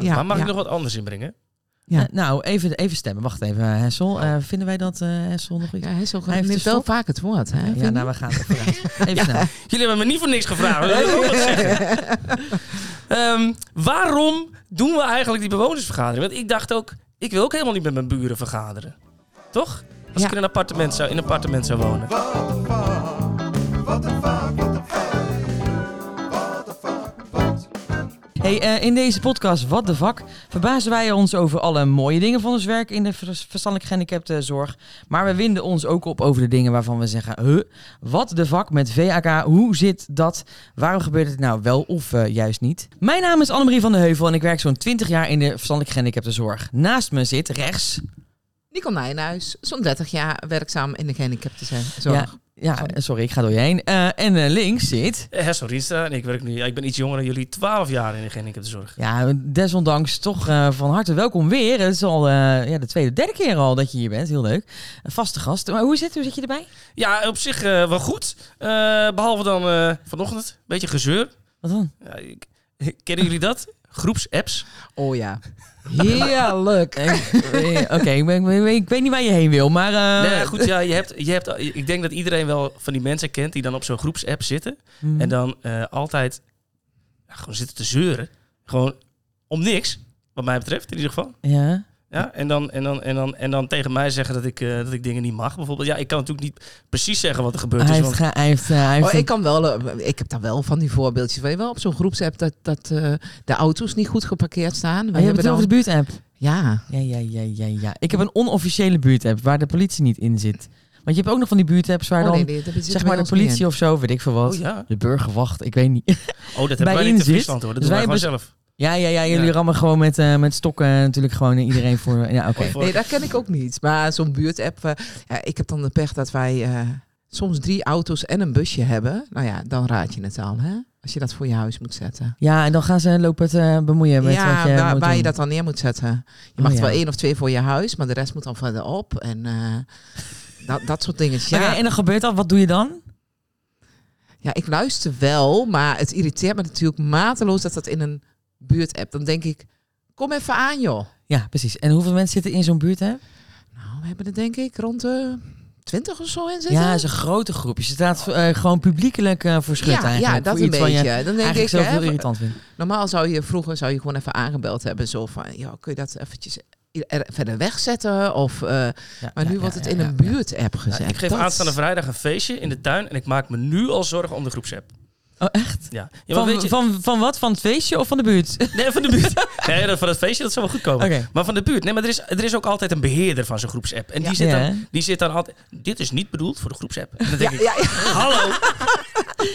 Ja, maar mag ja. ik nog wat anders inbrengen? Ja. Eh, nou, even, even stemmen. Wacht even, Hessel. Eh, vinden wij dat eh, Hessel nog iets? Ja, ook, Hij heeft wel stop. vaak het woord. Hè, ja, nou, we gaan even snel. Jullie hebben me niet voor niks gevraagd. Wat. Ehm, waarom doen we eigenlijk die bewonersvergadering? Want ik dacht ook, ik wil ook helemaal niet met mijn buren vergaderen. Toch? Als Ja. ik in een appartement zou, in een appartement zou wonen. Hey, eh, in deze podcast Wat de Vak verbazen wij ons over alle mooie dingen van ons werk in de vers- verstandelijk gehandicaptenzorg. Maar we winden ons ook op over de dingen waarvan we zeggen, huh, wat de vak met VAK, hoe zit dat? Waarom gebeurt het nou wel of eh, juist niet? Mijn naam is Annemarie van de Heuvel en ik werk zo'n 20 jaar in de verstandelijk gehandicaptenzorg. Naast me zit rechts, Nicole Nijenhuis, zo'n 30 jaar werkzaam in de gehandicaptenzorg. ja, ja, Sorry. sorry, ik ga door je heen. Eh, en eh, links zit... Eh, Hessel Rienstra en ik werk nu, ik ben iets jonger dan jullie, 12 jaar in de gehandicaptenzorg. Ja, desondanks toch eh, van harte welkom weer. Het is al eh, ja, de tweede, derde keer al dat je hier bent. Heel leuk. Een vaste gast. Maar hoe zit het? Hoe zit je erbij? Ja, op zich eh, wel goed. Eh, behalve dan eh, vanochtend, een beetje gezeur. Wat dan? Ja, ik, kennen jullie dat? Groepsapps. Oh ja. Heerlijk. Eh, Oké, ik, ben- ik, weet- ik weet niet waar je heen wil, maar... eh, nee, goed, ja, je hebt, je hebt, ik denk dat iedereen wel van die mensen kent die dan op zo'n groepsapp zitten. mhm. En dan eh, altijd ja, gewoon zitten te zeuren. Gewoon om niks, wat mij betreft in ieder geval. Ja. Ja, en, dan, en, dan, en, dan, en dan tegen mij zeggen dat ik, eh, dat ik dingen niet mag. Bijvoorbeeld, ja, ik kan natuurlijk niet precies zeggen wat er gebeurd Hij is. heeft, Want, hij heeft, eh, hij heeft Oh, ik kan wel, eh, ik heb daar wel van die voorbeeldjes. Weet je wel, op zo'n groepsapp dat, dat eh, de auto's niet goed geparkeerd staan. Oh, Wij je hebt het over de buurtapp. ja, Ja, ja, ja, ja, ja. Ik heb een onofficiële buurtapp waar de politie niet in zit. Want je hebt ook nog van die buurtapps waar oh, dan, nee, zeg maar, de politie of zo, weet ik veel wat. oh ja, De burgerwacht, ik weet niet. oh, dat hebben wij niet in. Friesland hoor. Dat Dus doen wij wij gewoon zelf. Ja, ja, ja. Jullie Ja. rammen gewoon met, eh, met stokken natuurlijk gewoon iedereen voor... Ja, oké. Nee, dat ken ik ook niet. Maar zo'n buurtapp, eh, ja, ik heb dan de pech dat wij eh, soms drie auto's en een busje hebben. Nou ja, dan raad je het al, hè? Als je dat voor je huis moet zetten. Ja, en dan gaan ze lopen te bemoeien met ja, wat je waar, waar je dat dan neer moet zetten. Je Oh, mag ja. wel één of twee voor je huis, maar de rest moet dan verderop. En dat, dat soort dingen. Ja, en dan gebeurt dat. Wat doe je dan? ja, ik luister wel, maar het irriteert me natuurlijk mateloos dat dat in een buurtapp. Dan denk ik, kom even aan joh. Ja, precies. En hoeveel mensen zitten in zo'n buurt, hè? Nou, we hebben er denk ik rond de twintig of zo in zitten. Ja, het is een grote groep. Je staat eh, gewoon publiekelijk eh voor schut ja, eigenlijk. ja, dat voor een iets wat je beetje. Dan denk eigenlijk ik, zelf hè, heel irritant vindt. normaal zou je vroeger zou je gewoon even aangebeld hebben. Zo van, ja, kun je dat eventjes er verder wegzetten? Of, eh, Ja, maar ja, nu ja, wordt het ja, in ja, een ja. buurtapp Ja, gezet. ik geef Dat- aanstaande vrijdag een feestje in de tuin en ik maak me nu al zorgen om de groepsapp. Oh, echt? Ja, ja Van, weet je, van, van wat? Van het feestje of van de buurt? Nee, van de buurt. nee, van het feestje, dat zal wel goed komen. Maar van de buurt. Nee, maar er is, er is ook altijd een beheerder van zo'n groepsapp. En die, Ja. zit Ja. dan, die zit dan altijd... Dit is niet bedoeld voor de groepsapp. En dan denk Ja, ik, ja, ja. hallo.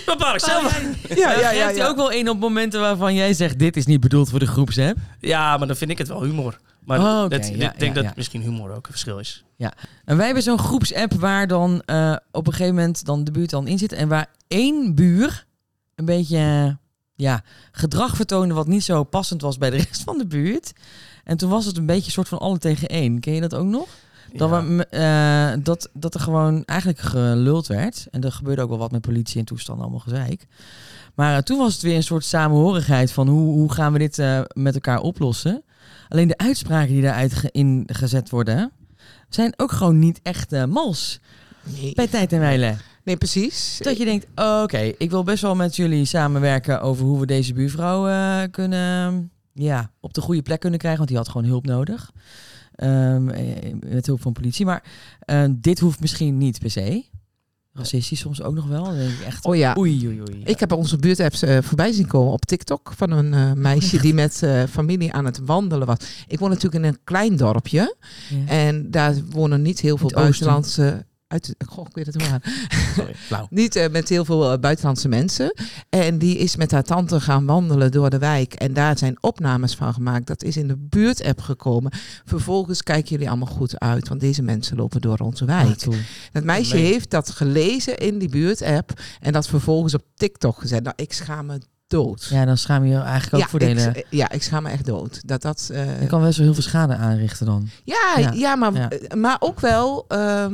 Bepaal ik zelf. Ja, Ja, ja, ja, ja. ook wel een op momenten waarvan jij zegt... dit is niet bedoeld voor de groepsapp. Ja, maar dan vind ik het wel humor. Maar Oh, dat, Ja, ik denk ja, dat ja. misschien humor ook een verschil is. En wij hebben zo'n groepsapp waar dan eh, op een gegeven moment dan de buurt dan in zit. En waar één buur een beetje eh, ja, gedrag vertoonde wat niet zo passend was bij de rest van de buurt. En toen was het een beetje een soort van alle tegen één. Ken je dat ook nog? Dat, Ja. we, eh, dat, dat er gewoon eigenlijk geluld werd. En er gebeurde ook wel wat met politie en toestanden, allemaal gezeik. Maar eh, toen was het weer een soort samenhorigheid van hoe, hoe gaan we dit met elkaar oplossen. Alleen de uitspraken die daaruit ge- ingezet worden, zijn ook gewoon niet echt mals. Nee. Bij tijd en wijle. Nee, precies. Dat je denkt, oh, oké, ik wil best wel met jullie samenwerken over hoe we deze buurvrouw eh, kunnen, ja, op de goede plek kunnen krijgen. Want die had gewoon hulp nodig. Ehm, eh, met hulp van politie. Maar eh, dit hoeft misschien niet per se. Racistisch soms ook nog wel. Dan denk ik echt, Oh ja. oei, oei, oei. Ik heb onze buurtapps voorbij zien komen op TikTok van een meisje die met familie aan het wandelen was. Ik woon natuurlijk in een klein dorpje Ja. en daar wonen niet heel veel buitenlandse. Uit, goh, ik weet het wel. Sorry. Flauw. Niet eh, met heel veel eh, buitenlandse mensen. En die is met haar tante gaan wandelen door de wijk. En daar zijn opnames van gemaakt. Dat is in de buurtapp gekomen. Vervolgens kijken jullie allemaal goed uit. Want deze mensen lopen door onze wijk. Ah. Dat meisje heeft dat gelezen in die buurtapp. En dat vervolgens op TikTok gezet. Nou, ik schaam me dood. Ja, dan schaam je je eigenlijk ook ja, voor ik, ja, ik schaam me echt dood. Dat dat... eh, Je kan wel zo heel veel schade aanrichten dan. ja, Ja. ja. maar, Ja. maar ook wel... ehm,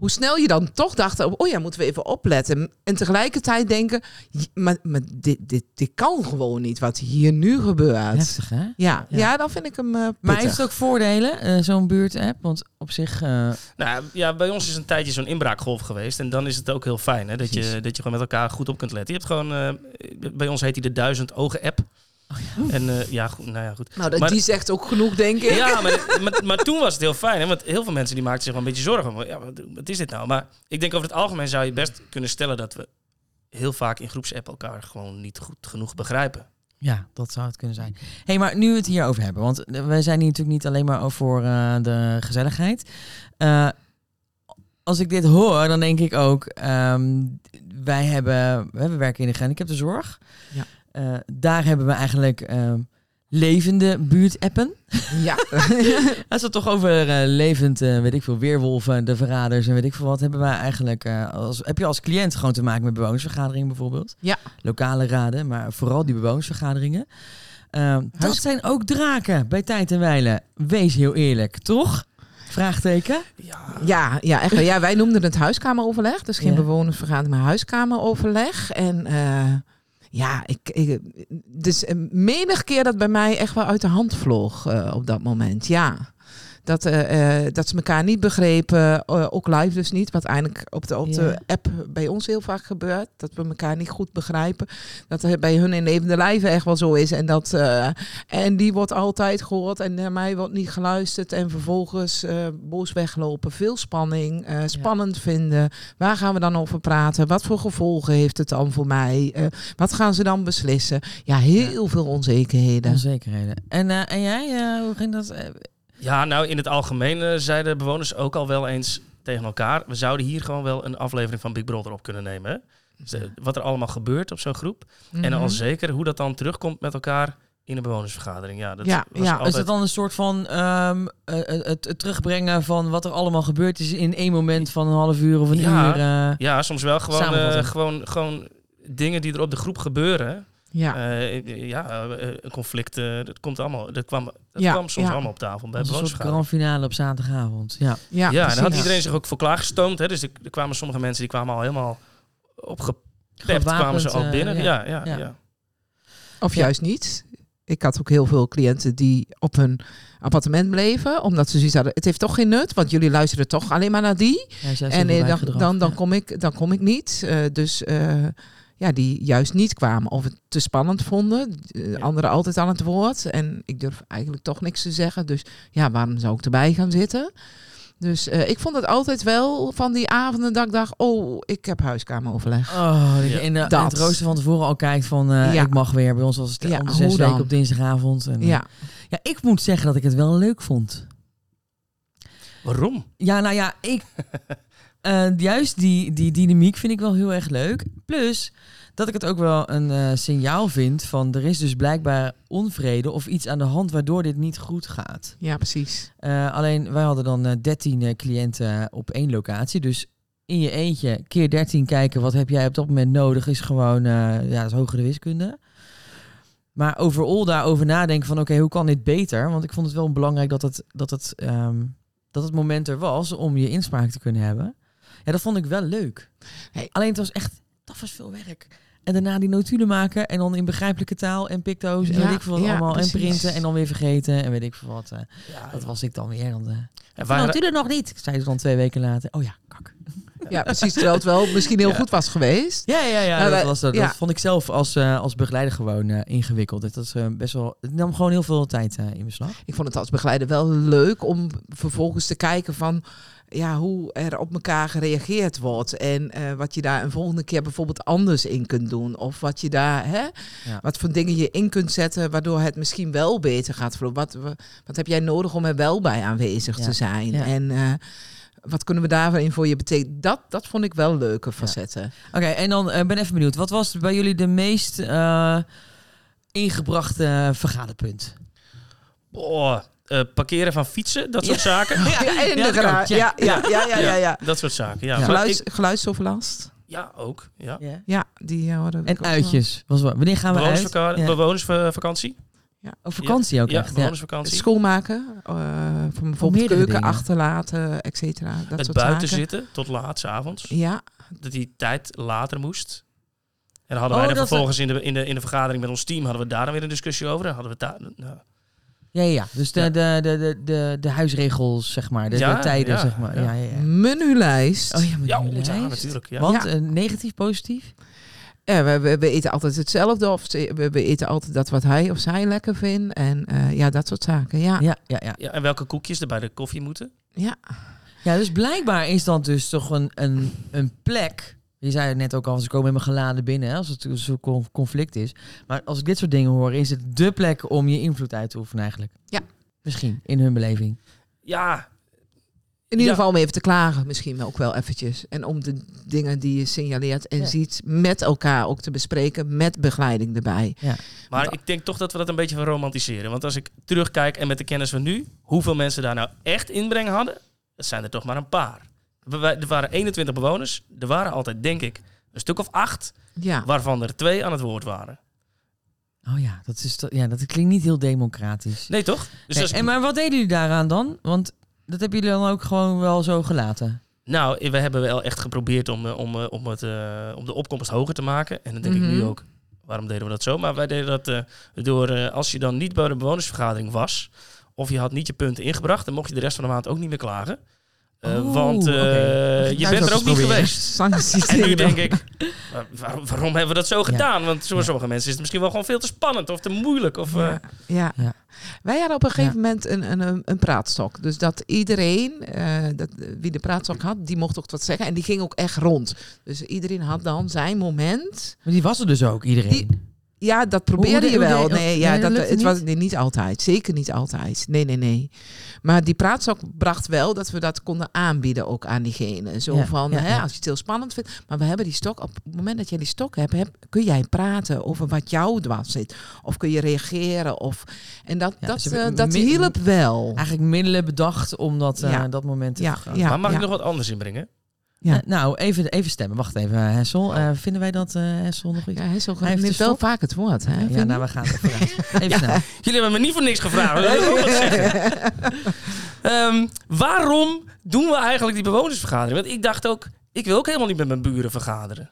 hoe snel je dan toch dacht, oh ja, moeten we even opletten. En tegelijkertijd denken, "J- maar, maar dit, dit, dit kan gewoon niet wat hier nu gebeurt. Heftig, hè? Ja, Ja. ja. dan vind ik hem eh Maar heeft het ook voordelen, eh, zo'n buurt-app? Want op zich... eh, Nou ja, bij ons is een tijdje zo'n inbraakgolf geweest. En dan is het ook heel fijn hè, dat, je, dat je gewoon met elkaar goed op kunt letten. Je hebt gewoon, eh, bij ons heet die de duizend ogen app. En eh, ja, goed, nou ja, goed. nou, dat, maar- die zegt ook genoeg, denk ik. Ja, maar, maar, maar toen was het heel fijn. Hè? Want heel veel mensen die maakten zich wel een beetje zorgen. Van, ja, wat, wat is dit nou? Maar ik denk over het algemeen zou je best kunnen stellen dat we heel vaak in groepsapp elkaar gewoon niet goed genoeg begrijpen. Ja, dat zou het kunnen zijn. hey, maar nu we het hierover hebben, want wij zijn hier natuurlijk niet alleen maar voor eh, de gezelligheid. Eh, als ik dit hoor, dan denk ik ook, ehm, wij hebben, we werken in de gehandicaptenzorg. Ja. Eh, daar hebben we eigenlijk ehm, levende buurtappen. Ja. Als we het toch over eh, levend, eh, weet ik veel, weerwolven, de verraders en weet ik veel wat, hebben wij eigenlijk, als, heb je als cliënt gewoon te maken met bewonersvergaderingen bijvoorbeeld? Ja. Lokale raden, maar vooral die bewonersvergaderingen. Ehm, dat zijn ook draken bij tijd en wijle. Wees heel eerlijk, toch? Vraagteken? Ja, Ja, ja, echt. Ja, wij noemden het huiskameroverleg. Dus geen Ja. bewonersvergadering, maar huiskameroverleg. En ja, ik, ik, dus eh, menig keer dat bij mij echt wel uit de hand vloog eh, op dat moment. Ja. Dat, eh, eh, dat ze elkaar niet begrepen, eh, ook live dus niet. Wat eigenlijk op de, op de Ja. app bij ons heel vaak gebeurt. Dat we elkaar niet goed begrijpen. Dat er bij hun in levende lijven echt wel zo is. En, dat, en die wordt altijd gehoord en naar mij wordt niet geluisterd. En vervolgens boos weglopen. Veel spanning, spannend vinden. Waar gaan we dan over praten? Wat voor gevolgen heeft het dan voor mij? Wat gaan ze dan beslissen? Ja, heel veel onzekerheden. Onzekerheden. En, en jij, hoe ging dat? Ja, nou in het algemeen eh, zeiden bewoners ook al wel eens tegen elkaar... we zouden hier gewoon wel een aflevering van Big Brother op kunnen nemen. Hè? Dus, eh, wat er allemaal gebeurt op zo'n groep. En Mhm. al zeker hoe dat dan terugkomt met elkaar in een bewonersvergadering. Ja, dat Ja, ja. altijd... Is het dan een soort van ehm, eh, het, het terugbrengen van wat er allemaal gebeurd is in één moment van een half uur of een Ja. uur? Ja, soms wel gewoon, gewoon, gewoon dingen die er op de groep gebeuren. Ja. Eh, ja, een conflict, eh, dat komt allemaal. Dat kwam, dat Ja, kwam soms ja. allemaal op tafel bij een soort finale op zaterdagavond. Ja. Ja, Ja, en daar had iedereen zich ook voor klaargestoomd. Hè? Dus er, er kwamen sommige mensen die kwamen al helemaal opgepept, kwamen ze al binnen. ja. ja, ja, ja. Ja. Of Ja. juist niet. Ik had ook heel veel cliënten die op hun appartement bleven. Omdat ze zoiets hadden, het heeft toch geen nut. Want jullie luisteren toch alleen maar naar die. En dan, dan, dan, Ja. kom ik, dan kom ik niet. Eh, dus eh, ja, die juist niet kwamen. Of het te spannend vonden. Eh, Ja. Anderen altijd aan het woord. En ik durf eigenlijk toch niks te zeggen. Dus ja, waarom zou ik erbij gaan zitten? Dus eh, ik vond het altijd wel van die avonden dat ik dacht... Oh, ik heb huiskameroverleg. Oh, dat je in, de, in Dat. het rooster van tevoren al kijkt van eh, Ja. ik mag weer. Bij ons was het Ja, om zes weken op dinsdagavond. En, eh, Ja, ja, ik moet zeggen dat ik het wel leuk vond. Waarom? Ja, nou ja, ik. Eh, juist die, die dynamiek vind ik wel heel erg leuk. Plus dat ik het ook wel een eh, signaal vind van er is dus blijkbaar onvrede of iets aan de hand waardoor dit niet goed gaat. ja, precies. Eh, alleen wij hadden dan eh 13 cliënten op één locatie. Dus in je eentje keer 13 kijken wat heb jij op dat moment nodig is gewoon ja, dat is hogere wiskunde. Maar overal daarover nadenken van oké, hoe kan dit beter? Want ik vond het wel belangrijk dat het, dat, het, ehm, dat het moment er was om je inspraak te kunnen hebben. Ja, dat vond ik wel leuk. Hey. Alleen het was echt, dat was veel werk. En daarna die notulen maken en dan in begrijpelijke taal en picto's en Ja, weet ik veel wat ja, allemaal. precies. En printen en dan weer vergeten en weet ik veel wat. eh. Ja, dat was ik dan weer. Dan, eh, en van waar- notulen nog niet, zei ze dan twee weken later. Oh ja, kak. Ja, precies. Terwijl het wel misschien heel Ja. goed was geweest. Ja, ja, ja. Nou, dat, was, dat, ja. dat vond ik zelf als, eh, als begeleider gewoon eh, ingewikkeld. Dat is eh, best wel. Het nam gewoon heel veel tijd eh, in beslag. Ik vond het als begeleider wel leuk om vervolgens te kijken van ja, hoe er op elkaar gereageerd wordt. En eh, wat je daar een volgende keer bijvoorbeeld anders in kunt doen. Of wat je daar, hè, Ja. wat voor dingen je in kunt zetten, waardoor het misschien wel beter gaat verlopen. Wat, wa- wat heb jij nodig om er wel bij aanwezig Ja. te zijn? Ja. En eh, wat kunnen we daarin voor je betekenen? Dat, dat vond ik wel leuke facetten. Oké, en dan eh, ben even benieuwd. Wat was bij jullie de meest eh, ingebrachte vergaderpunt? Oh, eh, parkeren van fietsen, dat soort zaken. Ja, in Ja, de dat kan, garage. check. ja, ja, ja, ja, ja, ja. Dat soort zaken, ja. Ja. Maar Geluids, ik- geluidsoverlast. ja, ook. Ja. Ja, die eh, we En uitjes. Was wel. Wanneer gaan we uit? Bewonersvaka- Ja. Bewonersvakantie. Op vakantie ook ja, echt. Ja. bewonersvakantie. Schoonmaken, eh, van bijvoorbeeld meerdere keuken dingen. achterlaten, et cetera. Dat Het soort buiten zaken. zitten tot laat avonds. Ja, Dat die tijd later moest. En dan hadden Oh, wij dan dat- vervolgens in de, in, de, in de vergadering met ons team hadden we daar dan weer een discussie over. Dan hadden we daar. Nou, Ja, ja, ja. Dus de, Ja. De, de, de, de, de huisregels, zeg maar. De, Ja, de tijden, ja, zeg maar. ja. Ja, ja, ja. menulijst. Oh ja, met ja, natuurlijk. Ja. Want Ja. eh, negatief, positief? Ja, we, we, we eten altijd hetzelfde of ze- we, we eten altijd dat wat hij of zij lekker vindt. En eh, ja, dat soort zaken. Ja, Ja, ja, ja. Ja, en welke koekjes er bij de koffie moeten. ja. Ja, dus blijkbaar is dat dus toch een, een, een plek. Je zei het net ook al, ze komen me geladen binnen, hè, als het zo'n con- conflict is. Maar als ik dit soort dingen hoor, is het dé plek om je invloed uit te oefenen eigenlijk. Ja. Misschien, in hun beleving. Ja, In ieder Ja. geval om even te klagen misschien ook wel eventjes. En om de dingen die je signaleert en Ja. ziet met elkaar ook te bespreken met begeleiding erbij. maar Want- ik denk toch dat we dat een beetje van romantiseren. Want als ik terugkijk en met de kennis van nu, hoeveel mensen daar nou echt inbreng hadden, dat zijn er toch maar een paar. Er waren 21 bewoners. Er waren altijd, denk ik, een stuk of acht, Ja, waarvan er twee aan het woord waren. Oh ja, dat, is to- ja, dat klinkt niet heel democratisch. Nee, toch? Dus Nee, en maar wat deden jullie daaraan dan? Want dat hebben jullie dan ook gewoon wel zo gelaten. Nou, we hebben wel echt geprobeerd om, eh, om, eh, om, het, eh, om de opkomst hoger te maken. En dan denk ik nu Mhm. ook, waarom deden we dat zo? Maar wij deden dat eh, door, eh, als je dan niet bij de bewonersvergadering was... of je had niet je punten ingebracht... dan mocht je de rest van de maand ook niet meer klagen. Eh, Oh, want eh, je bent er ook niet geweest. sancties En nu denk ik, waar- waarom, waarom hebben we dat zo gedaan? Want voor sommige mensen is het misschien wel gewoon veel te spannend of te moeilijk. Of, eh, Ja, ja. Ja. Wij hadden op een gegeven moment een, een, een, een praatstok. Dus dat iedereen, eh, dat, wie de praatstok had, die mocht ook wat zeggen. En die ging ook echt rond. Dus iedereen had dan zijn moment. Maar die was er dus ook, iedereen. Die- Ja, dat probeerde je wel. Nee, ja, nee, dat het was niet? nee, niet altijd. Zeker niet altijd. Nee, nee, nee. Maar die praatstok bracht wel dat we dat konden aanbieden ook aan diegene. Zo Ja, van, ja, hè, ja. als je het heel spannend vindt. Maar we hebben die stok, op het moment dat jij die stok hebt, heb, kun jij praten over wat jou dwars zit. Of kun je reageren. Of, en dat, Ja, dat, ze hebben eh, dat hielp wel. Eigenlijk middelen bedacht om dat, eh, Ja. dat moment te ja. maar mag ik nog wat anders inbrengen? Ja. Eh, nou, even, even stemmen. Wacht even, eh, Hessel. Eh, vinden wij dat, eh, Hessel, nog iets? Ja, ook, Hij heeft de wel vaak het woord. Hè, ja, nou, we gaan het even Even snel. Jullie hebben me niet voor niks gevraagd. Ehm, waarom doen we eigenlijk die bewonersvergadering? Want ik dacht ook, ik wil ook helemaal niet met mijn buren vergaderen.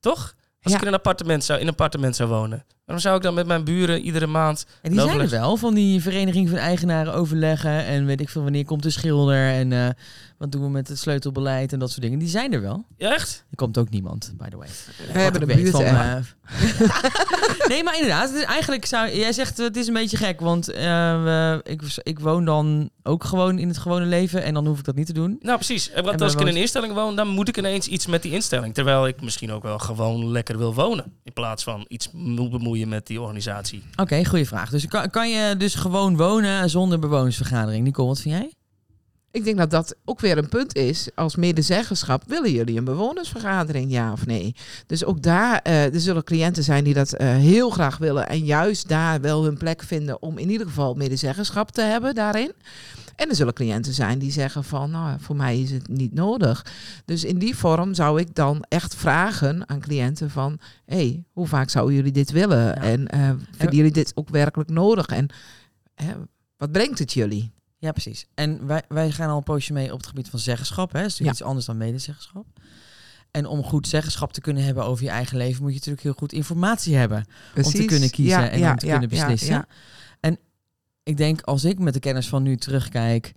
Toch? Als Ja. ik in een, appartement zou, in een appartement zou wonen. Waarom zou ik dan met mijn buren iedere maand... En die zijn er wel, van die vereniging van eigenaren overleggen. En weet ik veel, wanneer komt de schilder. En eh, wat doen we met het sleutelbeleid en dat soort dingen. Die zijn er wel. Ja, echt? Er komt ook niemand, by the way. We hebben Wat de buurt. van, eh, eh, nee, maar inderdaad, het is eigenlijk zou jij zegt eh, het is een beetje gek, want eh, ik, ik woon dan ook gewoon in het gewone leven en dan hoef ik dat niet te doen. Nou, precies. En En Want als ik in een instelling woon, dan moet ik ineens iets met die instelling. Terwijl ik misschien ook wel gewoon lekker wil wonen. In plaats van iets moet bemoeien met die organisatie. Oké, goede vraag. Dus kan, kan je dus gewoon wonen zonder bewonersvergadering? Nicole, wat vind jij? Ik denk dat dat ook weer een punt is. Als medezeggenschap willen jullie een bewonersvergadering, ja of nee? Dus ook daar, eh, er zullen cliënten zijn die dat eh, heel graag willen. En juist daar wel hun plek vinden om in ieder geval medezeggenschap te hebben daarin. En er zullen cliënten zijn die zeggen van, nou, voor mij is het niet nodig. Dus in die vorm zou ik dan echt vragen aan cliënten van, hé, hey, hoe vaak zouden jullie dit willen? Ja. En eh, vinden jullie dit ook werkelijk nodig? En wat brengt het jullie? Ja, precies. En wij, wij gaan al een poosje mee op het gebied van zeggenschap. Hè? Dat is natuurlijk iets anders dan medezeggenschap. En om goed zeggenschap te kunnen hebben over je eigen leven, moet je natuurlijk heel goed informatie hebben. Om te kunnen kiezen Ja, en ja, om te ja, kunnen ja, beslissen. Ja. Ik denk, als ik met de kennis van nu terugkijk,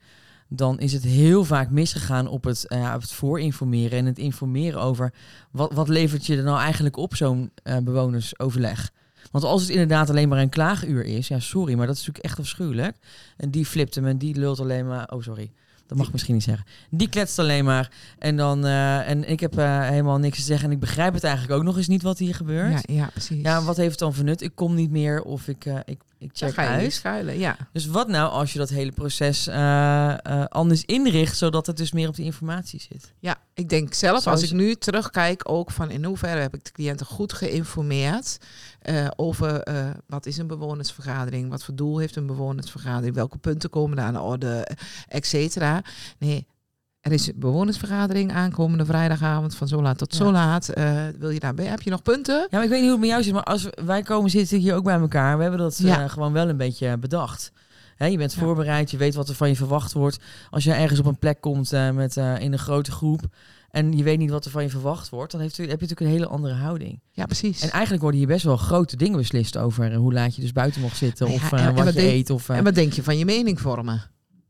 dan is het heel vaak misgegaan op het, eh, op het voorinformeren en het informeren over wat, wat levert je er nou eigenlijk op zo'n eh, bewonersoverleg. Want als het inderdaad alleen maar een klaaguur is, ja sorry, maar dat is natuurlijk echt afschuwelijk. En die flipt hem en die lult alleen maar, oh sorry, dat mag ik misschien niet zeggen. Die kletst alleen maar en dan, eh, en ik heb helemaal niks te zeggen en ik begrijp het eigenlijk ook nog eens niet wat hier gebeurt. Ja, Ja, ja precies. wat heeft het dan voor nut? Ik kom niet meer of ik, ik, ik check ga je uit. schuilen, ja. Dus wat nou als je dat hele proces eh, eh, anders inricht, zodat het dus meer op de informatie zit? Ja, ik denk zelf, als ik nu terugkijk, ook van in hoeverre heb ik de cliënten goed geïnformeerd eh, over wat is een bewonersvergadering, wat voor doel heeft een bewonersvergadering, welke punten komen daar aan de orde, et cetera. Nee, Er is een bewonersvergadering aankomende vrijdagavond van zo laat tot zo Ja. laat. Eh, wil je daarbij? Heb je nog punten? Ja, maar ik weet niet hoe het met jou zit, maar als we- wij komen zitten hier ook bij elkaar. We hebben dat eh, gewoon wel een beetje bedacht. Hè, je bent Ja. voorbereid, je weet wat er van je verwacht wordt. Als je ergens op een plek komt eh, met, eh, in een grote groep en je weet niet wat er van je verwacht wordt, dan heeft, heb je natuurlijk een hele andere houding. Ja, precies. En eigenlijk worden hier best wel grote dingen beslist over eh, hoe laat je dus buiten mag zitten of eh, wat wat je denk- eet. Of, eh, En wat denk je van je mening vormen?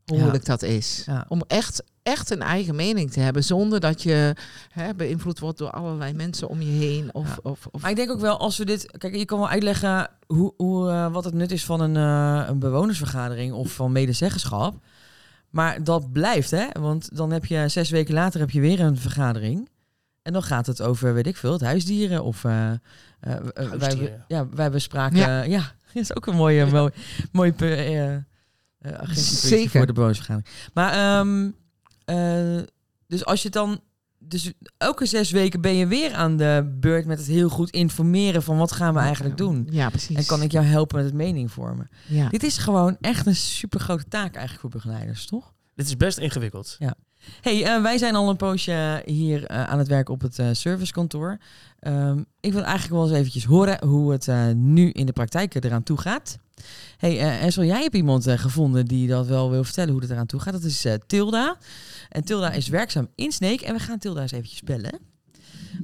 Hoe moeilijk dat is. Ja. Om echt, echt een eigen mening te hebben zonder dat je hè, beïnvloed wordt door allerlei mensen om je heen. Of, Ja. of, of Maar ik denk ook wel, als we dit... Kijk, je kan wel uitleggen hoe, hoe, eh, wat het nut is van een, eh, een bewonersvergadering of van medezeggenschap. Maar dat blijft, hè? Want dan heb je zes weken later heb je weer een vergadering. En dan gaat het over, weet ik veel, het huisdieren. Of eh, eh, eh, wij, Huisdieren. ja, wij bespraken... Ja. Ja, dat is ook een mooie, mooi, mooi eh, eh, agentiepuntje Zeker. voor de bewonersvergadering. Maar, ehm, eh, dus als je dan... Dus elke zes weken ben je weer aan de beurt met het heel goed informeren van wat gaan we eigenlijk doen. Ja, precies. En kan ik jou helpen met het mening vormen. Ja. Dit is gewoon echt een super grote taak eigenlijk voor begeleiders, toch? Dit is best ingewikkeld. Hey, eh, wij zijn al een poosje hier eh, aan het werk op het eh, servicekantoor. Ehm, ik wil eigenlijk wel eens eventjes horen hoe het eh, nu in de praktijk eraan toe gaat. Hey, eh Essel, jij hebt iemand eh, gevonden die dat wel wil vertellen hoe het eraan toe gaat. Dat is eh, Tilda. En Tilda is werkzaam in Sneek. En we gaan Tilda eens eventjes bellen.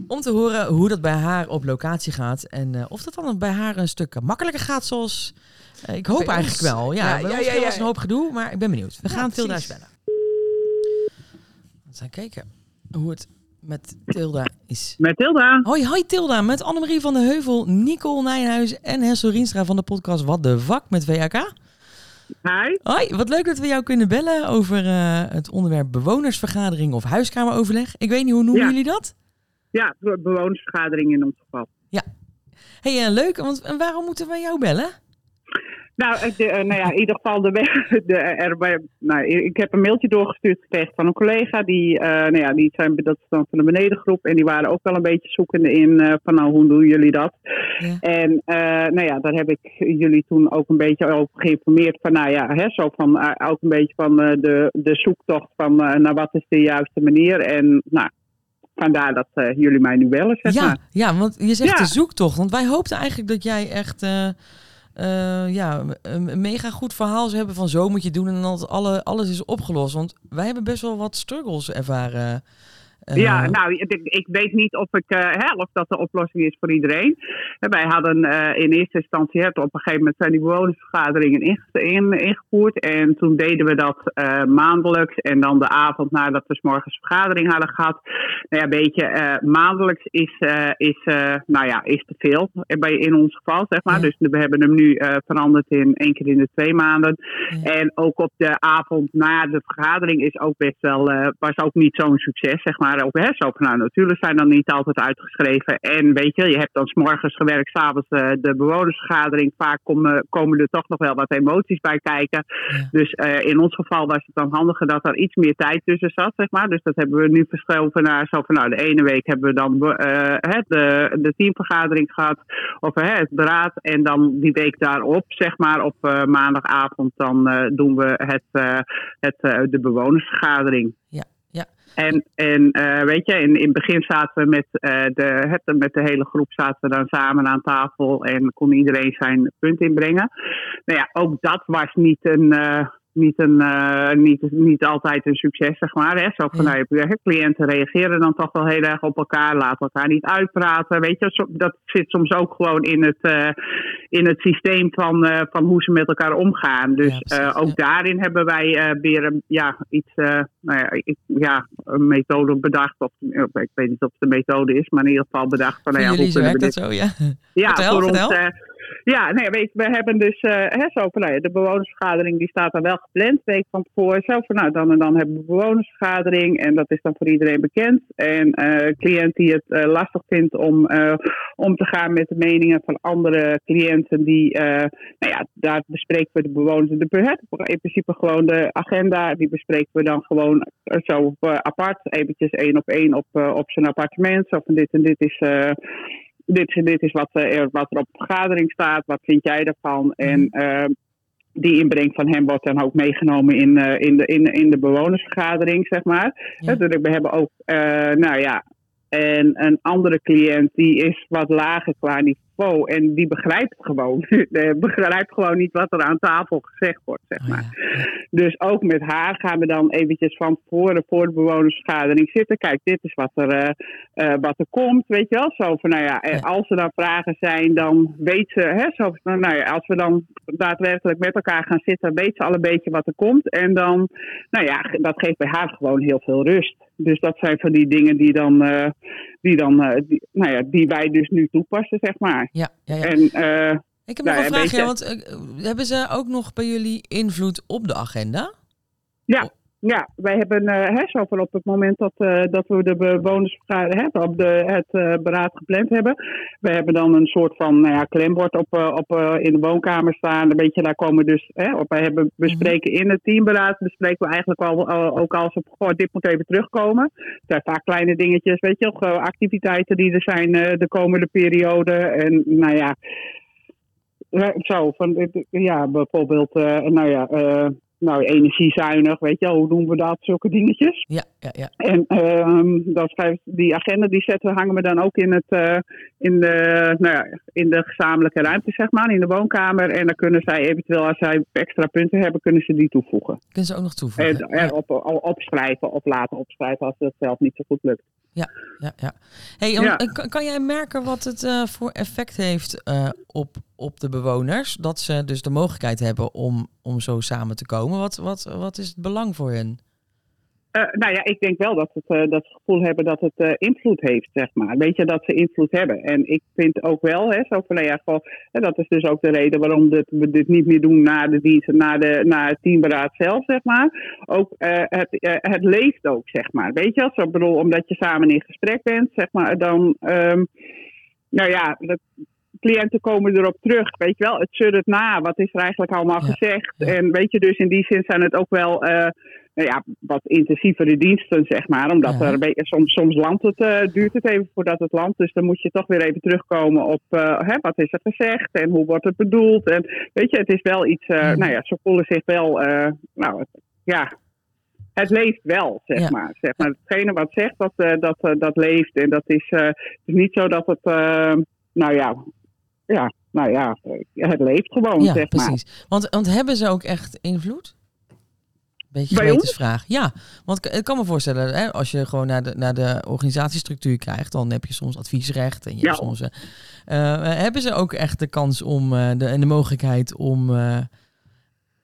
Om te horen hoe dat bij haar op locatie gaat. En eh, of dat dan bij haar een stuk makkelijker gaat zoals... eh, ik hoop eigenlijk wel. Ja, Ja, ja, ja, was een hoop gedoe, maar ik ben benieuwd. We gaan Tilda eens bellen. We kijken hoe het met Tilda is. Met Hilda. Hoi, hoi Tilda, met Annemarie van de Heuvel, Nicole Nijhuis en Hessel Rienstra van de podcast Wat de Vak met VAK. Hi. Hoi, wat leuk dat we jou kunnen bellen over eh, het onderwerp bewonersvergadering of huiskameroverleg. Ik weet niet, hoe noemen Ja. jullie dat? Ja, be- bewonersvergadering in ons geval. hey, eh, leuk, want en waarom moeten wij jou bellen? Nou, eh, nou ja, in ieder geval, de, de, er, bij- nou, ik heb een mailtje doorgestuurd gekregen van een collega. Die, eh, nou ja, die zijn, dat is dan van de benedengroep. En die waren ook wel een beetje zoekende in eh, van nou, hoe doen jullie dat? Ja. En eh, nou ja, daar heb ik jullie toen ook een beetje over geïnformeerd. Van nou ja, hè, zo van, eh, ook een beetje van eh, de, de zoektocht van eh, naar wat is de juiste manier. En nou, vandaar dat eh, jullie mij nu bellen, zeg Ja, maar. ja, want je zegt Ja. de zoektocht. Want wij hoopten eigenlijk dat jij echt eh, eh, ja, een mega goed verhaal zou hebben van zo moet je doen en dat alle, alles is opgelost. Want wij hebben best wel wat struggles ervaren. Eh, Ja, nou, ik, ik weet niet of ik eh help dat de oplossing is voor iedereen. Eh, Wij hadden in eerste instantie, hè, op een gegeven moment zijn die bewonersvergaderingen inge- in, ingevoerd. En toen deden we dat maandelijks en dan de avond nadat we 's morgens vergadering hadden gehad. Nou ja, weet je, maandelijks is, is, nou ja, is te veel bij, in ons geval, zeg maar. Ja. Dus we hebben hem nu veranderd in één keer in de twee maanden. Ja. En ook op de avond na de vergadering is ook best wel, was ook niet zo'n succes, zeg maar. Ook, zo van, nou, natuurlijk zijn dan niet altijd uitgeschreven. En weet je, je hebt dan morgens gewerkt, s'avonds eh de bewonersvergadering. Vaak komen, komen er toch nog wel wat emoties bij kijken. Ja. Dus eh, in ons geval was het dan handiger dat er iets meer tijd tussen zat, zeg maar. Dus dat hebben we nu verschoven naar zo van, nou, de ene week hebben we dan eh, hè, de, de teamvergadering gehad. Of het beraad. En dan die week daarop, zeg maar, op eh, maandagavond, dan eh, doen we het, eh, het, eh, de bewonersvergadering. Ja. En, en eh, weet je, in, in het begin zaten we met, eh, de, het, met de hele groep zaten we dan samen aan tafel en kon iedereen zijn punt inbrengen. Nou ja, ook dat was niet een. eh, niet, een, eh, niet, niet altijd een succes, zeg maar. Hè? Zo van, nou, je- cliënten reageren dan toch wel heel erg op elkaar, laten elkaar niet uitpraten. Weet je, dat zit soms ook gewoon in het, eh, in het systeem van, eh, van hoe ze met elkaar omgaan. Dus Ja, precies, ook ja. daarin hebben wij weer een, ja, iets, nou ja, ik, ja, een methode bedacht. Of, ik weet niet of het een methode is, maar in ieder geval bedacht van, nou ja, hoe kunnen we werkt dit dat zo, ja. ja, Vertel, voor vertel. ons. Ja, nee, weet we hebben dus eh, hè, zo van, nou ja, de bewonersvergadering die staat dan wel gepland, week van tevoren. Zo van, nou, dan en dan hebben we bewonersvergadering en dat is dan voor iedereen bekend. En eh, cliënt die het eh, lastig vindt om om te gaan met de meningen van andere cliënten, die, nou ja, daar bespreken we de bewoners. De, in principe gewoon de agenda, die bespreken we dan gewoon zo apart, eventjes één op één op, op zijn appartement. Zo van dit en dit is. Eh, dit, dit is wat, eh, er, wat er op de vergadering staat. Wat vind jij daarvan? En eh, die inbreng van hem wordt dan ook meegenomen in, eh, in, de, in, in de bewonersvergadering, zeg maar. Ja. Dus we hebben ook, eh, nou ja, en een andere cliënt die is wat lager qua niveau en die begrijpt gewoon. Die begrijpt gewoon niet wat er aan tafel gezegd wordt, zeg Oh, maar. ja. Dus ook met haar gaan we dan eventjes van tevoren voor de bewonersvergadering zitten. Kijk, dit is wat er, eh, eh, wat er komt, weet je wel. Zo van, nou ja, eh, Ja. als er dan vragen zijn, dan weet ze, hè, zo van, nou ja, als we dan daadwerkelijk met elkaar gaan zitten, weet ze al een beetje wat er komt. En dan, nou ja, dat geeft bij haar gewoon heel veel rust. Dus dat zijn van die dingen die dan, eh, die dan, eh, die, nou ja, die wij dus nu toepassen, zeg maar. Ja, ja, ja. En, eh, Ik heb nog Nou, een een vraagje, beetje- want eh, hebben ze ook nog bij jullie invloed op de agenda? Ja, wij hebben eh, hè, zo van op het moment dat, eh, dat we de bewonersvergadering hè, op de, het eh, beraad gepland hebben. We hebben dan een soort van nou ja, klembord op, op, in de woonkamer staan. Een beetje, daar komen dus hè, op. Wij hebben bespreken in het teamberaad. Bespreken we eigenlijk al, al- ook als op goh, dit moet even terugkomen. Het zijn vaak kleine dingetjes, weet je, wel, activiteiten die er zijn de komende periode. En nou ja. Zo, van, ja, bijvoorbeeld, nou ja, nou, energiezuinig, weet je wel, hoe noemen we dat, zulke dingetjes. Ja, ja, ja. En ehm schrijf, die agenda die zetten, hangen we dan ook in, het, eh, in, de, nou ja, in de gezamenlijke ruimte, zeg maar, in de woonkamer. En dan kunnen zij eventueel, als zij extra punten hebben, kunnen ze die toevoegen. Kunnen ze ook nog toevoegen? En, en op, op- opschrijven of laten opschrijven als het zelf niet zo goed lukt. Ja, ja. Hey, Ja. eh, kan, kan jij merken wat het eh, voor effect heeft eh, op, op de bewoners? Dat ze dus de mogelijkheid hebben om, om zo samen te komen. Wat, wat, wat is het belang voor hen? Eh, nou ja, ik denk wel dat, het, eh, dat ze het gevoel hebben dat het eh, invloed heeft, zeg maar. Weet je, dat ze invloed hebben. En ik vind ook wel, hè, zo van, nou ja, gewoon, hè, dat is dus ook de reden waarom dit, we dit niet meer doen na de dienst, na, de, na het teamberaad zelf, zeg maar. Ook het, het leeft ook, zeg maar. Weet je, zo, ik bedoel, omdat je samen in gesprek bent, zeg maar, dan, ehm, nou ja, de cliënten komen erop terug, weet je wel. Het suddert na, wat is er eigenlijk allemaal Ja, gezegd. ja. En weet je, dus in die zin zijn het ook wel... nou ja, wat intensievere diensten, zeg maar. Omdat Ja. er een beetje, soms, soms landt het, eh, duurt het even voordat het landt. Dus dan moet je toch weer even terugkomen op eh, hè, wat is er gezegd en hoe wordt het bedoeld. En weet je, het is wel iets, eh, nou ja, ze voelen zich wel, nou het- ja, het leeft wel, zeg Ja. maar. Zeg maar. Hetgene wat zegt, dat, dat, dat leeft. En dat is, het is niet zo dat het, nou ja, ja, nou ja, het leeft gewoon, zeg maar. precies. Want, want hebben ze ook echt invloed? Beetje gewetensvraag. Ja, want ik- kan me voorstellen, hè, als je gewoon naar de, naar de organisatiestructuur krijgt, dan heb je soms adviesrecht en je hebt soms. eh, eh, hebben ze ook echt de kans om eh, de, en de mogelijkheid om, eh,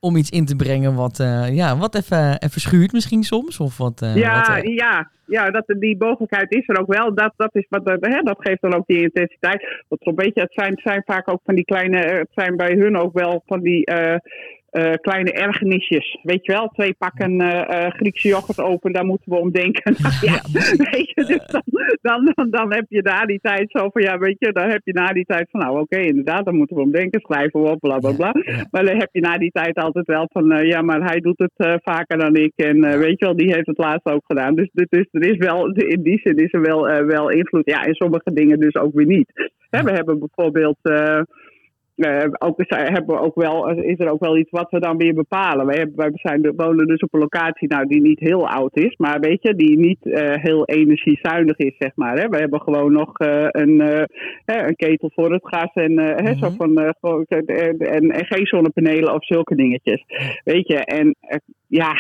om iets in te brengen wat, eh, ja, wat even, even schuurt misschien soms? Of wat, eh, Ja, wat, eh, ja, ja dat, die mogelijkheid is er ook wel. Dat, dat, is wat, eh, hè, dat geeft dan ook die intensiteit. Want zo'n beetje, het zijn, het zijn vaak ook van die kleine, eh, het zijn bij hun ook wel van die eh, kleine ergernisjes. Weet je wel, twee pakken eh, eh, Griekse yoghurt open, daar moeten we om denken. ja, weet je, dus dan, dan, dan, dan heb je na die tijd zo van, ja, weet je, dan heb je na die tijd van, nou oké, inderdaad, daar moeten we om denken, schrijven we op, bla bla bla. Maar dan heb je na die tijd altijd wel van, ja, maar hij doet het vaker dan ik. En weet je wel, die heeft het laatst ook gedaan. Dus, er is wel, in die zin is er wel, wel invloed. Ja, in sommige dingen dus ook weer niet. Hè, we hebben bijvoorbeeld. Eh, ook, is- hebben we ook wel, is er ook wel iets wat we dan weer bepalen. Wij, hebben, wij zijn, we wonen dus op een locatie nou, die niet heel oud is, maar weet je, die niet eh, heel energiezuinig is, zeg maar. Hè. We hebben gewoon nog eh, een, een ketel voor het gas en, zo Mhm. van, eh, en, en geen zonnepanelen of zulke dingetjes. Weet je, en ja,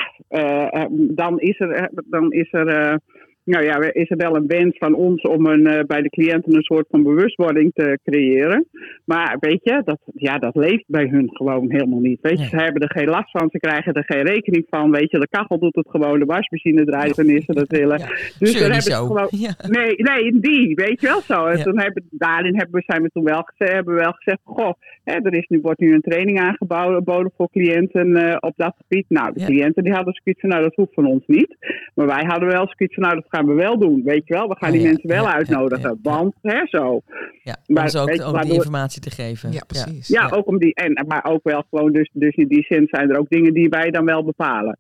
dan is er, dan is er nou ja, is er wel een wens van ons om een, eh, bij de cliënten een soort van bewustwording te creëren. Maar weet je, dat, ja, dat leeft bij hun gewoon helemaal niet. Weet je, Nee. ze hebben er geen last van, ze krijgen er geen rekening van. Weet je, de kachel doet het gewoon, de wasmachine draait wanneer ze dat willen. Ja. Dus Zeur dan niet hebben ze gewoon, Ja. Nee, nee, die, weet je wel zo. En toen hebben, daarin hebben we, zijn we toen wel, gezegd, hebben we wel gezegd, goh, hè, er is nu, wordt nu een training aangeboden voor cliënten eh, op dat gebied. Nou, de cliënten die hadden zoiets van, nou, dat hoeft van ons niet. Maar wij hadden wel zoiets van, nou, dat gaan we wel doen, weet je wel. We gaan Oh, die ja, mensen wel ja, ja, uitnodigen, ja, ja. want, hè, zo. Ja, om Maar ook, ook die informatie te geven. Ja, precies. Ja, Ja. ook om die, en, maar ook wel gewoon, dus, dus in die zin zijn er ook dingen die wij dan wel bepalen.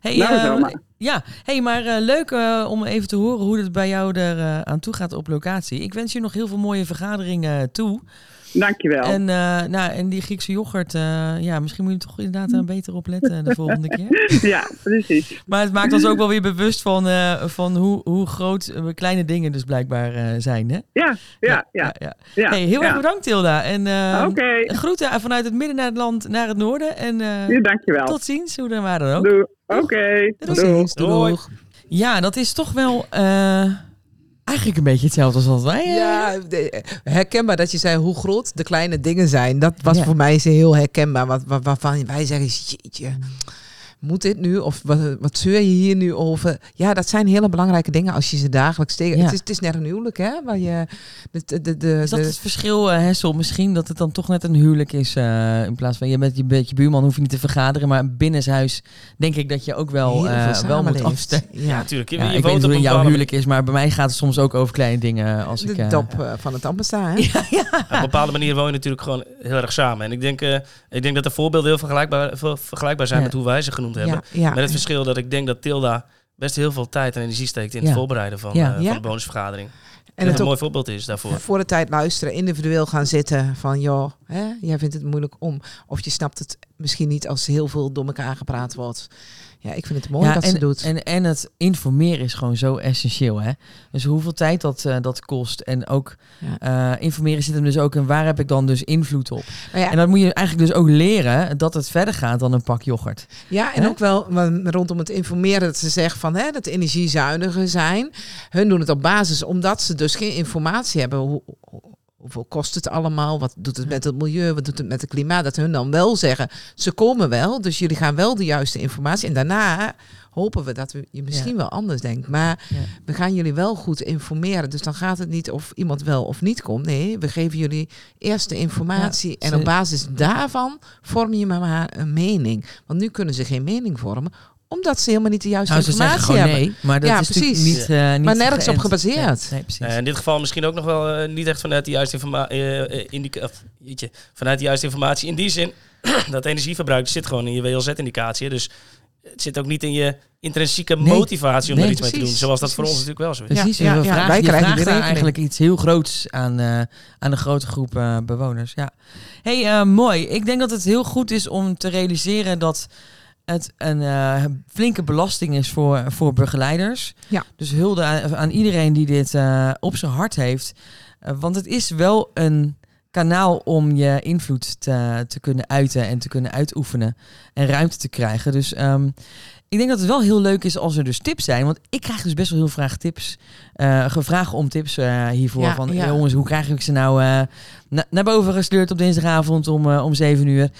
Hey, Nou, eh. Ja, hey, maar eh, leuk eh, om even te horen hoe het bij jou er eh, aan toe gaat op locatie. Ik wens je nog heel veel mooie vergaderingen toe. dankjewel. En, nou, en die Griekse yoghurt, ja, misschien moet je toch inderdaad daar beter op letten de volgende keer. Ja, precies. Maar het maakt ons ook wel weer bewust van, van hoe, hoe groot kleine dingen dus blijkbaar zijn. Hè? Ja, ja, ja. ja. ja, Hey, heel ja. erg bedankt Tilda. En Oké, groeten vanuit het midden naar het land naar het noorden. En ja, dankjewel. tot ziens, hoe dan waar dan ook. Doei. Oké, Tot doei. Ziens. Doeg. Ja, dat is toch wel eh, eigenlijk een beetje hetzelfde als wat wij... eh, Ja, de- herkenbaar dat je zei hoe groot de kleine dingen zijn. Dat was Ja. voor mij ze heel herkenbaar. Wat, wat, waarvan wij zeggen, jeetje, moet dit nu? Of wat, wat zeur je hier nu over? Ja, dat zijn hele belangrijke dingen als je ze dagelijks tegen... Ja. Het, is, het is net een huwelijk, hè? Waar je, de, de, de, de, Is dat het verschil, eh, Hessel? Misschien dat het dan toch net een huwelijk is. eh, in plaats van je met je, met je buurman hoef je niet te vergaderen. Maar binnenshuis denk ik dat je ook wel, eh, wel moet afstemmen. Ja, natuurlijk. Ja, ik weet niet op hoe jouw bepaalde, huwelijk is, maar bij mij gaat het soms ook over kleine dingen. Als ik, de eh, dop eh, van het ambassade, hè? Ja, ja. op een bepaalde manier woon je natuurlijk gewoon heel erg samen. En ik denk, eh, ik denk dat de voorbeelden heel vergelijkbaar, vergelijkbaar zijn Ja. met hoe wij ze genoemd hebben. Ja, ja. Met het verschil dat ik denk dat Tilda best heel veel tijd en energie steekt in het voorbereiden van, eh, van de bonusvergadering. En En dat het een mooi voorbeeld is daarvoor. voor de tijd luisteren, individueel gaan zitten van joh, hè, jij vindt het moeilijk om. Of je snapt het misschien niet als heel veel door elkaar gepraat wordt. Ja, ik vind het mooi Ja, dat en, ze doet. En, en het informeren is gewoon zo essentieel. Hè? Dus hoeveel tijd dat, eh, dat kost. En ook Ja. eh, informeren zit hem dus ook in waar heb ik dan dus invloed op. Ja, En dat moet je eigenlijk dus ook leren dat het verder gaat dan een pak yoghurt. Ja, en ook wel wa- rondom het informeren dat ze zeggen van hè, dat energiezuiniger zijn. Hun doen het op basis omdat ze dus geen informatie hebben. Hoe- hoeveel kost het allemaal? Wat doet het met het milieu? Wat doet het met het klimaat? Dat hun dan wel zeggen, ze komen wel. Dus jullie gaan wel de juiste informatie. En daarna hopen we dat we je misschien wel anders denkt. Maar Ja. we gaan jullie wel goed informeren. Dus dan gaat het niet of iemand wel of niet komt. Nee, we geven jullie eerst de informatie. Ja, en op basis daarvan vorm je maar, maar een mening. Want nu kunnen ze geen mening vormen omdat ze helemaal niet de juiste Nou, ze zeggen informatie gewoon hebben. nee, maar dat Ja, is natuurlijk precies. niet, eh, niet Maar nergens op gebaseerd. Nee, nee, precies. Eh, in dit geval misschien ook nog wel eh, niet echt vanuit de juiste informatie. vanuit de juiste informatie. In die zin, dat energieverbruik zit gewoon in je WLZ-indicatie. Dus het zit ook niet in je intrinsieke Nee. motivatie om Nee, er iets mee te doen. Zoals dat voor ons natuurlijk wel zo is. Precies, Ja, ja, ja, vraagt, wij krijgen eigenlijk iets heel groots aan, eh, aan een grote groep eh, bewoners. Ja. hey, eh, mooi. Ik denk dat het heel goed is om te realiseren dat het een eh, flinke belasting is voor, voor begeleiders. Ja. Dus hulde aan, aan iedereen die dit eh, op zijn hart heeft. Eh, want het is wel een kanaal om je invloed te, te kunnen uiten en te kunnen uitoefenen en ruimte te krijgen. Dus ehm, ik denk dat het wel heel leuk is als er dus tips zijn. Want ik krijg dus best wel heel graag tips. eh gevraagd om tips hiervoor. Ja, van ja. jongens, hoe krijg ik ze nou na- naar boven gesleurd op dinsdagavond om, om 7 uur?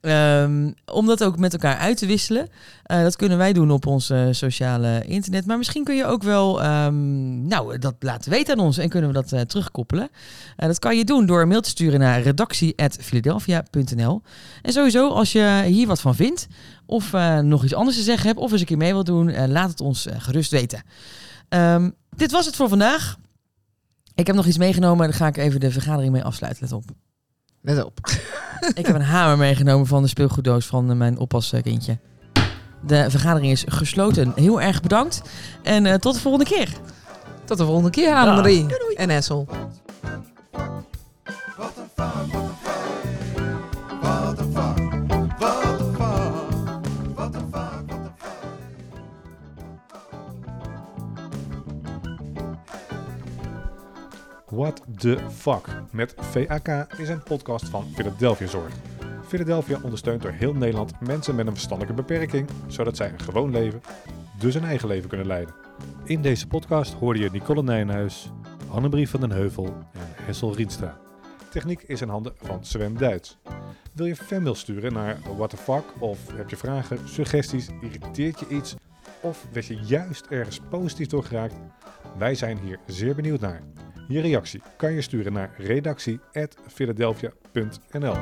Ehm, om dat ook met elkaar uit te wisselen. Eh, dat kunnen wij doen op ons sociale internet. Maar misschien kun je ook wel ehm, nou, dat laten weten aan ons en kunnen we dat eh, terugkoppelen. Eh, dat kan je doen door een mail te sturen naar redactie.philadelphia.nl. En sowieso, als je hier wat van vindt, of nog iets anders te zeggen hebt, of eens een keer mee wilt doen, laat het ons gerust weten. Ehm, dit was het voor vandaag. Ik heb nog iets meegenomen, daar ga ik even de vergadering mee afsluiten. Let op. Let op. Ik heb een hamer meegenomen van de speelgoeddoos van eh, mijn oppaskindje. De vergadering is gesloten. Heel erg bedankt. En eh, tot de volgende keer. Tot de volgende keer, Annemarie en Essel. What the fuck met VAK is een podcast van Philadelphia Zorg. Philadelphia ondersteunt door heel Nederland mensen met een verstandelijke beperking, zodat zij een gewoon leven, dus een eigen leven kunnen leiden. In deze podcast hoorde je Nicole Nijnhuis, Annemarie van den Heuvel en Hessel Rienstra. Techniek is in handen van Sven Duits. Wil je fanmail sturen naar What the fuck of heb je vragen, suggesties, irriteert je iets of werd je juist ergens positief door geraakt? Wij zijn hier zeer benieuwd naar. Je reactie kan je sturen naar redactie.philadelphia.nl